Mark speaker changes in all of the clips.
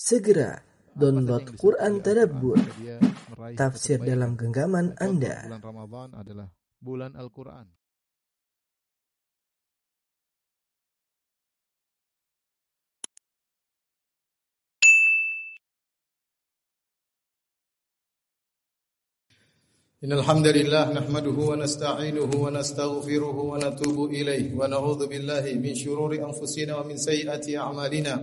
Speaker 1: Segera download Quran Tadabbur, tafsir dalam genggaman Anda.
Speaker 2: Bulan Ramadan adalah bulan Al-Quran.
Speaker 3: إن الحمد لله نحمده ونستعينه ونستغفره ونتوب إليه ونعوذ بالله من شرور أنفسنا ومن سيئات أعمالنا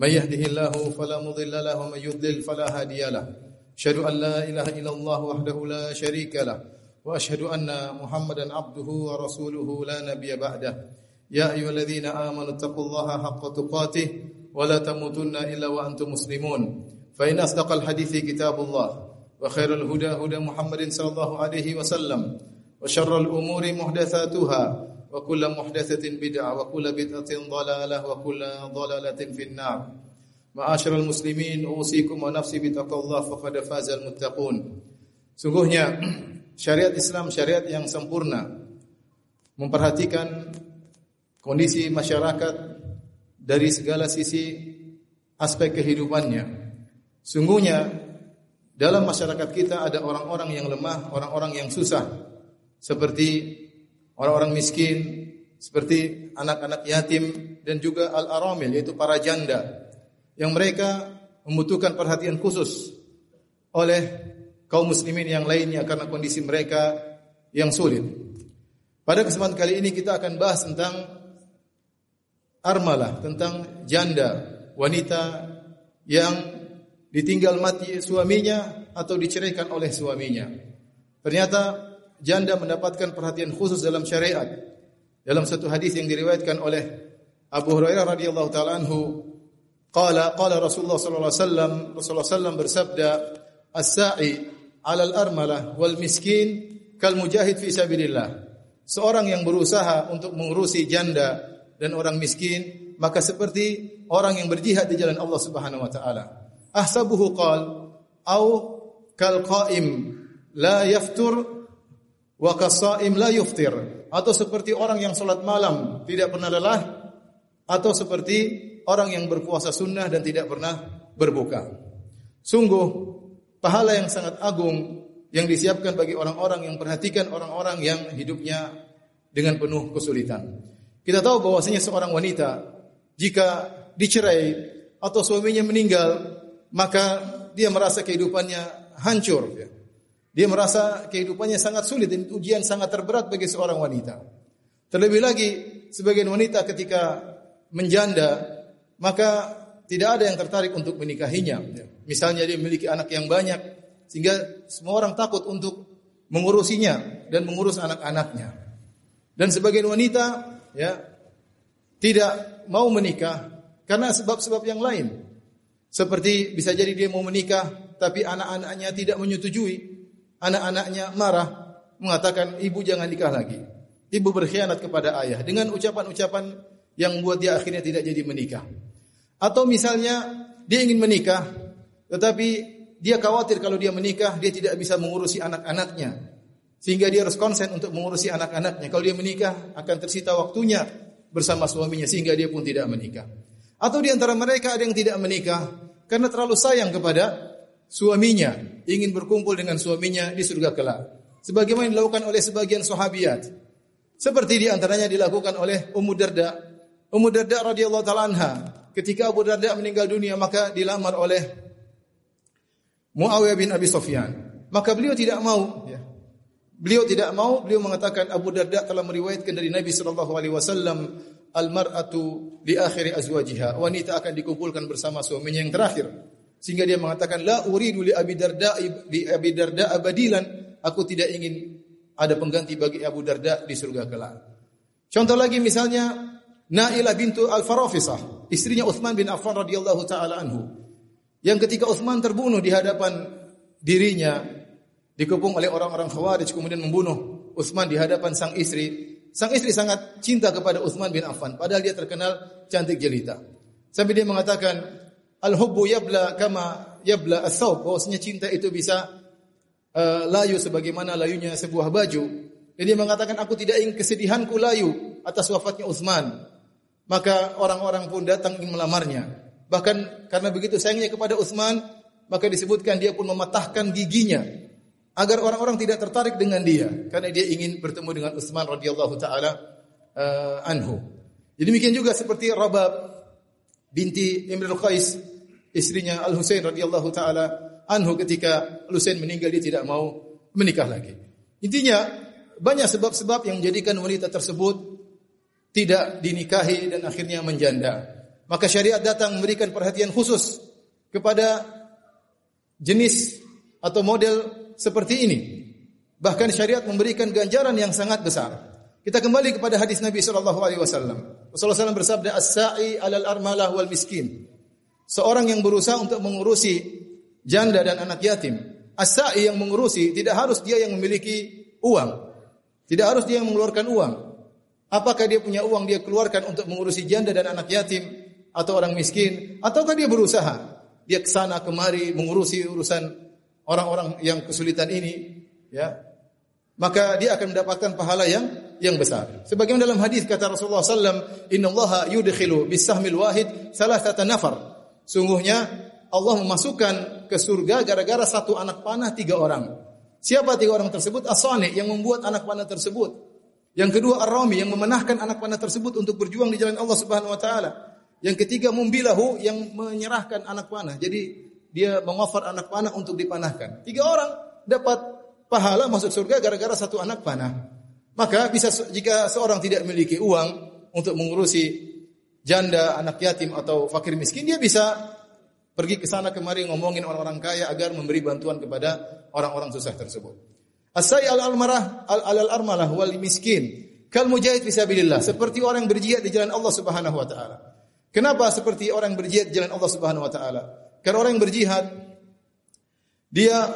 Speaker 3: من يهده الله فلا مضل له ومن يضلل فلا هادي له. أشهد أن لا إله إلا الله وحده لا شريك له وأشهد أن محمدا عبده ورسوله لا نبي بعده. يا أيها الذين آمنوا اتقوا الله حق تقاته ولا تموتن إلا وأنتم مسلمون. فإن أصدق الحديث كتاب الله وخير الهدى هدى محمد صلى الله عليه وسلم وشر الأمور محدثاتها وكل محدثة بدعة وكل بدعة ضلالة وكل ضلالة في النار معاشر المسلمين أوصيكم ونفسي بتقوى الله فقد فاز المتقون Sungguhnya syariat Islam syariat yang sempurna memperhatikan kondisi masyarakat dari segala sisi aspek kehidupannya. Sungguhnya dalam masyarakat kita ada orang-orang yang lemah, orang-orang yang susah. Seperti orang-orang miskin, seperti anak-anak yatim dan juga al-aramil yaitu para janda yang mereka membutuhkan perhatian khusus oleh kaum muslimin yang lainnya karena kondisi mereka yang sulit. Pada kesempatan kali ini kita akan bahas tentang armalah, tentang janda, wanita yang ditinggal mati suaminya atau diceraikan oleh suaminya. Ternyata janda mendapatkan perhatian khusus dalam syariat. Dalam satu hadis yang diriwayatkan oleh Abu Hurairah radhiyallahu taala anhu, qala qala Rasulullah sallallahu alaihi wasallam, Rasulullah sallam bersabda, "As-sa'i 'alal armalah wal miskin kal mujahid fi sabilillah." Seorang yang berusaha untuk mengurusi janda dan orang miskin, maka seperti orang yang berjihad di jalan Allah Subhanahu wa taala. Ahsabuhu qal au kal qaim la yaftur wa kasaim la yuftir atau seperti orang yang salat malam tidak pernah lelah atau seperti orang yang berpuasa sunnah dan tidak pernah berbuka. Sungguh pahala yang sangat agung yang disiapkan bagi orang-orang yang perhatikan orang-orang yang hidupnya dengan penuh kesulitan. Kita tahu bahwasanya seorang wanita jika dicerai atau suaminya meninggal maka dia merasa kehidupannya hancur. Dia merasa kehidupannya sangat sulit dan ujian sangat terberat bagi seorang wanita. Terlebih lagi sebagian wanita ketika menjanda maka tidak ada yang tertarik untuk menikahinya. Misalnya dia memiliki anak yang banyak sehingga semua orang takut untuk mengurusinya dan mengurus anak-anaknya. Dan sebagian wanita ya tidak mau menikah karena sebab-sebab yang lain. Seperti bisa jadi dia mau menikah tapi anak-anaknya tidak menyetujui. Anak-anaknya marah mengatakan ibu jangan nikah lagi. Ibu berkhianat kepada ayah dengan ucapan-ucapan yang membuat dia akhirnya tidak jadi menikah. Atau misalnya dia ingin menikah tetapi dia khawatir kalau dia menikah dia tidak bisa mengurusi anak-anaknya. Sehingga dia harus konsen untuk mengurusi anak-anaknya. Kalau dia menikah akan tersita waktunya bersama suaminya sehingga dia pun tidak menikah. Atau di antara mereka ada yang tidak menikah karena terlalu sayang kepada suaminya, ingin berkumpul dengan suaminya di surga kelak. Sebagaimana dilakukan oleh sebagian sahabiat. Seperti di antaranya dilakukan oleh Ummu Darda. Ummu Darda radhiyallahu taala anha, ketika Abu Darda meninggal dunia maka dilamar oleh Muawiyah bin Abi Sufyan. Maka beliau tidak mau ya. Beliau tidak mau, beliau mengatakan Abu Darda telah meriwayatkan dari Nabi sallallahu alaihi wasallam almar'atu di akhir azwajiha. Wanita akan dikumpulkan bersama suaminya yang terakhir. Sehingga dia mengatakan la uridu li Abi Darda di Abi Darda abadilan. Aku tidak ingin ada pengganti bagi Abu Darda di surga kelak. Contoh lagi misalnya Nailah bintu Al-Farafisah, istrinya Uthman bin Affan radhiyallahu taala anhu. Yang ketika Uthman terbunuh di hadapan dirinya dikepung oleh orang-orang Khawarij kemudian membunuh Uthman di hadapan sang istri. Sang istri sangat cinta kepada Uthman bin Affan padahal dia terkenal cantik jelita. Sampai dia mengatakan al-hubbu yabla kama yabla as-saub bahwasanya cinta itu bisa uh, layu sebagaimana layunya sebuah baju. Dan dia mengatakan aku tidak ingin kesedihanku layu atas wafatnya Uthman. Maka orang-orang pun datang ingin melamarnya. Bahkan karena begitu sayangnya kepada Utsman, maka disebutkan dia pun mematahkan giginya agar orang-orang tidak tertarik dengan dia karena dia ingin bertemu dengan Utsman radhiyallahu taala uh, anhu. Jadi demikian juga seperti Rabab binti Imrul Qais, istrinya Al Husain radhiyallahu taala anhu ketika Al Husain meninggal dia tidak mau menikah lagi. Intinya banyak sebab-sebab yang menjadikan wanita tersebut tidak dinikahi dan akhirnya menjanda. Maka syariat datang memberikan perhatian khusus kepada jenis atau model seperti ini. Bahkan syariat memberikan ganjaran yang sangat besar. Kita kembali kepada hadis Nabi sallallahu alaihi wasallam. Rasulullah SAW bersabda as-sa'i 'alal armalah wal miskin. Seorang yang berusaha untuk mengurusi janda dan anak yatim. As-sa'i yang mengurusi tidak harus dia yang memiliki uang. Tidak harus dia yang mengeluarkan uang. Apakah dia punya uang dia keluarkan untuk mengurusi janda dan anak yatim atau orang miskin ataukah dia berusaha dia ke sana kemari mengurusi urusan orang-orang yang kesulitan ini ya maka dia akan mendapatkan pahala yang yang besar. Sebagaimana dalam hadis kata Rasulullah sallam, "Inna Allah yudkhilu bisahmil wahid salasata nafar." Sungguhnya Allah memasukkan ke surga gara-gara satu anak panah tiga orang. Siapa tiga orang tersebut? as yang membuat anak panah tersebut. Yang kedua Ar-Rami yang memenahkan anak panah tersebut untuk berjuang di jalan Allah Subhanahu wa taala. Yang ketiga Mumbilahu yang menyerahkan anak panah. Jadi dia mengoffer anak panah untuk dipanahkan. Tiga orang dapat pahala masuk surga gara-gara satu anak panah. Maka bisa jika seorang tidak memiliki uang untuk mengurusi janda, anak yatim atau fakir miskin, dia bisa pergi ke sana kemari ngomongin orang-orang kaya agar memberi bantuan kepada orang-orang susah tersebut. Asai al almarah al al armalah wal miskin kal mujahid fisabilillah seperti orang yang berjihad di jalan Allah Subhanahu wa taala. Kenapa seperti orang yang berjihad di jalan Allah Subhanahu wa taala? Karena orang yang berjihad dia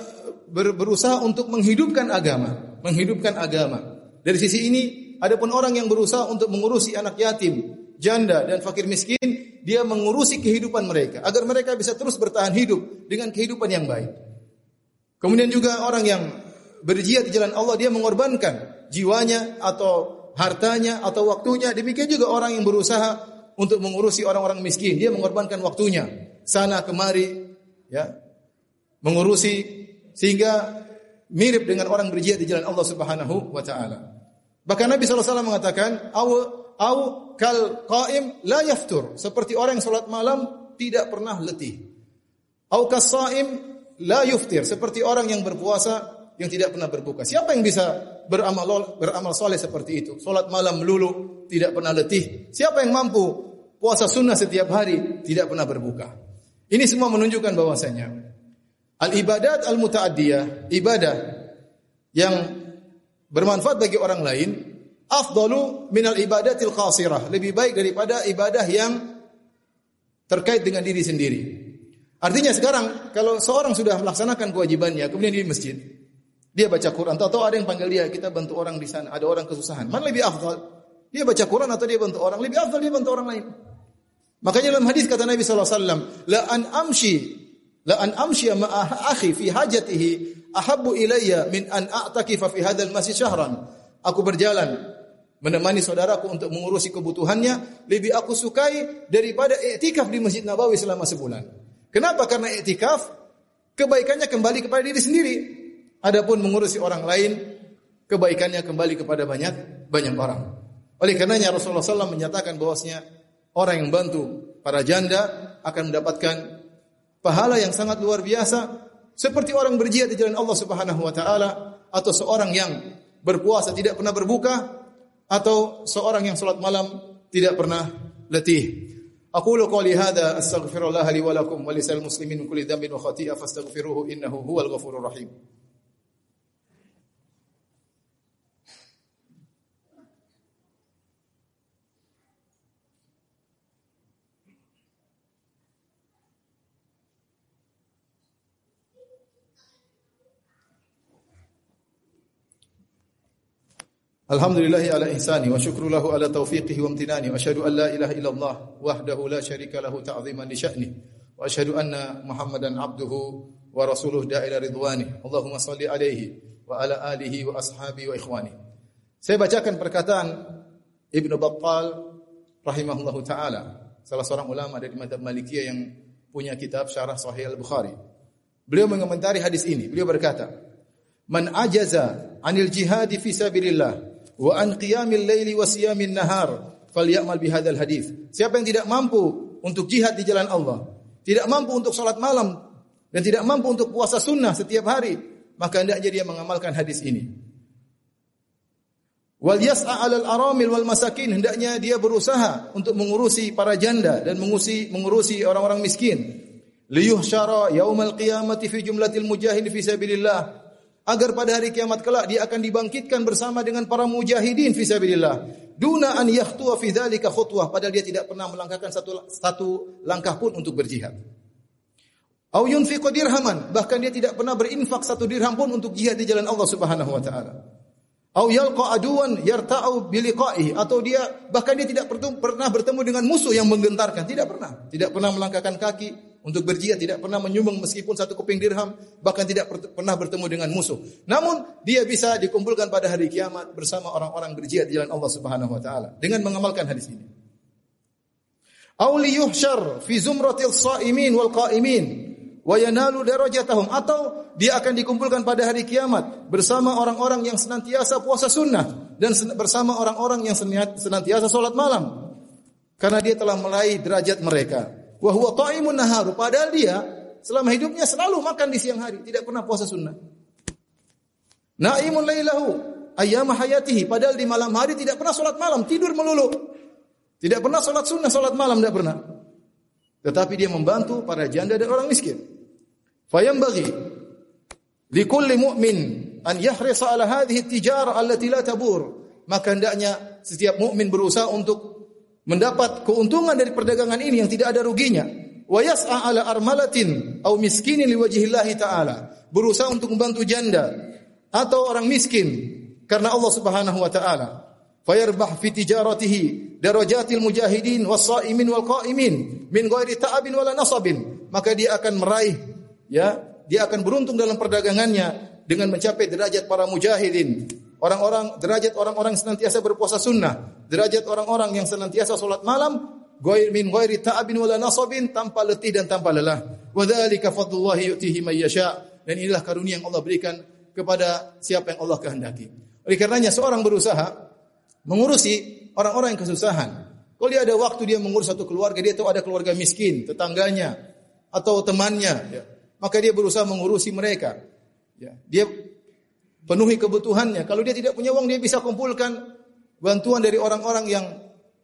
Speaker 3: ber, berusaha untuk menghidupkan agama, menghidupkan agama. Dari sisi ini, adapun orang yang berusaha untuk mengurusi anak yatim, janda dan fakir miskin, dia mengurusi kehidupan mereka agar mereka bisa terus bertahan hidup dengan kehidupan yang baik. Kemudian juga orang yang berjihad di jalan Allah dia mengorbankan jiwanya atau hartanya atau waktunya. Demikian juga orang yang berusaha untuk mengurusi orang-orang miskin, dia mengorbankan waktunya sana kemari ya. Mengurusi sehingga mirip dengan orang berjihad di jalan Allah Subhanahu wa taala. Bahkan Nabi SAW mengatakan, "Au au kal qaim la yaftur." Seperti orang yang salat malam tidak pernah letih. Au kasaim la yuftir, seperti orang yang berpuasa yang tidak pernah berbuka. Siapa yang bisa beramal beramal soleh seperti itu? Salat malam melulu, tidak pernah letih. Siapa yang mampu puasa sunnah setiap hari, tidak pernah berbuka? Ini semua menunjukkan bahwasanya al ibadat al mutaaddiyah, ibadah yang bermanfaat bagi orang lain, afdalu minal ibadatil qasirah, lebih baik daripada ibadah yang terkait dengan diri sendiri. Artinya sekarang kalau seorang sudah melaksanakan kewajibannya kemudian di masjid, dia baca Quran. Tahu-tahu ada yang panggil dia, kita bantu orang di sana. Ada orang kesusahan. Mana lebih afdal? Dia baca Quran atau dia bantu orang? Lebih afdal dia bantu orang lain. Makanya dalam hadis kata Nabi SAW, La an amshi, la an amshi ma'a akhi fi hajatihi, ahabbu ilayya min an a'takifa fi hadal masjid syahran. Aku berjalan menemani saudaraku untuk mengurusi kebutuhannya, lebih aku sukai daripada iktikaf di Masjid Nabawi selama sebulan. Kenapa? Karena iktikaf kebaikannya kembali kepada diri sendiri. Adapun mengurusi orang lain, kebaikannya kembali kepada banyak banyak orang. Oleh karenanya Rasulullah SAW menyatakan bahwasanya orang yang bantu para janda akan mendapatkan pahala yang sangat luar biasa seperti orang berjihad di jalan Allah Subhanahu wa taala atau seorang yang berpuasa tidak pernah berbuka atau seorang yang salat malam tidak pernah letih. Aku lu qali hada astaghfirullah li wa lakum wa lisal muslimin kulli dhanbin wa khati'a fastaghfiruhu innahu huwal ghafurur rahim. Alhamdulillahi ala ihsani wa syukru lahu ala taufiqihi wa amtinani wa asyhadu an la ilaha illallah wahdahu la syarika lahu ta'ziman li sya'ni wa asyhadu anna Muhammadan abduhu wa rasuluhu da'ila ridwani Allahumma salli alaihi wa ala alihi wa ashabi wa ikhwani Saya bacakan perkataan Battal rahimahullahu taala salah seorang ulama dari madhab Malikiyah yang punya kitab Syarah Sahih Al-Bukhari. Beliau mengomentari hadis ini. Beliau berkata, "Man ajaza 'anil jihad fi sabilillah wa an qiyamil laili wa siyamin nahar falyamal bihadzal hadis." Siapa yang tidak mampu untuk jihad di jalan Allah, tidak mampu untuk salat malam dan tidak mampu untuk puasa sunnah setiap hari, maka hendaknya dia mengamalkan hadis ini. Wal yas'a 'alal aramil wal masakin hendaknya dia berusaha untuk mengurusi para janda dan mengurusi mengurusi orang-orang miskin. Liyuhsyara yaumal qiyamati fi jumlatil mujahid fi sabilillah. Agar pada hari kiamat kelak dia akan dibangkitkan bersama dengan para mujahidin fi sabilillah. Duna an yakhtuwa fi dzalika khutwah padahal dia tidak pernah melangkahkan satu satu langkah pun untuk berjihad. Au yunfiqu dirhaman, bahkan dia tidak pernah berinfak satu dirham pun untuk jihad di jalan Allah Subhanahu wa taala. Au yalqa aduan yarta'u biliqa'ihi atau dia bahkan dia tidak pernah bertemu dengan musuh yang menggentarkan, tidak pernah. Tidak pernah melangkahkan kaki untuk berjihad, tidak pernah menyumbang meskipun satu keping dirham, bahkan tidak pernah bertemu dengan musuh. Namun dia bisa dikumpulkan pada hari kiamat bersama orang-orang berjihad di jalan Allah Subhanahu wa taala dengan mengamalkan hadis ini. Au liyuhsyar fi zumratil shaimin wal qa'imin wa yanalu darajatahum atau dia akan dikumpulkan pada hari kiamat bersama orang-orang yang senantiasa puasa sunnah dan bersama orang-orang yang senantiasa salat malam karena dia telah meraih derajat mereka wa huwa ta'imun nahar padahal dia selama hidupnya selalu makan di siang hari tidak pernah puasa sunnah. Naimun lailahu ayyam hayatihi. Padahal di malam hari tidak pernah salat malam tidur melulu. Tidak pernah salat sunnah salat malam tidak pernah. Tetapi dia membantu para janda dan orang miskin. Fayambaghi likulli mu'min an yahrisa ala hadhihi tijara allati la tabur. Maka hendaknya setiap mukmin berusaha untuk mendapat keuntungan dari perdagangan ini yang tidak ada ruginya. Wa yas'a ala armalatin au miskinin liwajhillahi ta'ala. Berusaha untuk membantu janda atau orang miskin karena Allah Subhanahu wa taala. Fayarbah fi tijaratihi darajatil mujahidin was-saimin wal qa'imin min ghairi ta'abin wala nasabin. Maka dia akan meraih ya dia akan beruntung dalam perdagangannya dengan mencapai derajat para mujahidin orang-orang derajat orang-orang senantiasa berpuasa sunnah. Derajat orang-orang yang senantiasa salat malam ghair min ghairi ta'abin wala nasabin tanpa letih dan tanpa lelah. Wa dzalika yu'tihi may yasha. Dan inilah karunia yang Allah berikan kepada siapa yang Allah kehendaki. Oleh karenanya seorang berusaha mengurusi orang-orang yang kesusahan. Kalau dia ada waktu dia mengurus satu keluarga dia tahu ada keluarga miskin tetangganya atau temannya ya. Maka dia berusaha mengurusi mereka. Ya, dia penuhi kebutuhannya. Kalau dia tidak punya uang, dia bisa kumpulkan bantuan dari orang-orang yang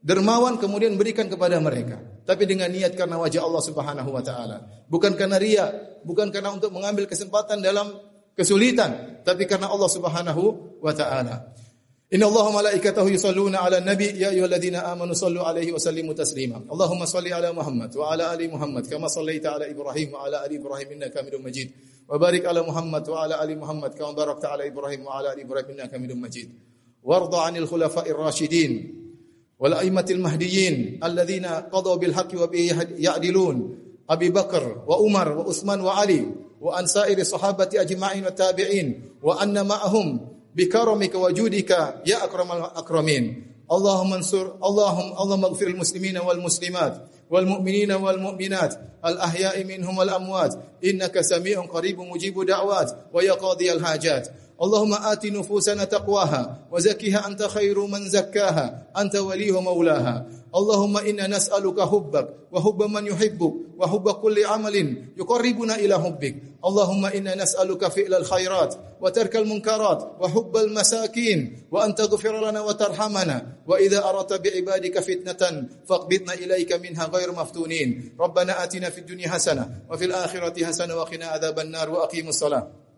Speaker 3: dermawan kemudian berikan kepada mereka. Tapi dengan niat karena wajah Allah Subhanahu wa taala. Bukan karena ria, bukan karena untuk mengambil kesempatan dalam kesulitan, tapi karena Allah Subhanahu wa taala. Inna Allah malaikatahu yusalluna ala nabi ya ayyuhalladzina amanu sallu alaihi wa sallimu taslima. Allahumma salli ala Muhammad wa ala ali Muhammad kama sallaita ala Ibrahim wa ala ali Ibrahim innaka Hamidum Majid. وبارك على محمد وعلى آل محمد كما باركت على إبراهيم وعلى آل إبراهيم إنك حميد مجيد. وارض عن الخلفاء الراشدين والأئمة المهديين الذين قضوا بالحق وبه يعدلون أبي بكر وعمر وعثمان وعلي وعن سائر الصحابة أجمعين والتابعين وأن معهم بكرمك وجودك يا أكرم الأكرمين. اللهم انصر اللهم اللهم اغفر المسلمين والمسلمات. والمؤمنين والمؤمنات الأحياء منهم والأموات. إنك سميع قريب مجيب دعوات ويا قاضي الحاجات. اللهم آت نفوسنا تقواها وزكها أنت خير من زكاها أنت وليه ومولاها. اللهم إنا نسألك حبك وحب من يحبك وحب كل عمل يقربنا إلى حبك. اللهم إنا نسألك فعل الخيرات وترك المنكرات وحب المساكين وأن تغفر لنا وترحمنا. وإذا أردت بعبادك فتنة فاقبضنا إليك منها غير مفتونين. ربنا آتنا في الدنيا حسنة وفي الآخرة حسنة وقنا عذاب النار وأقيموا الصلاة.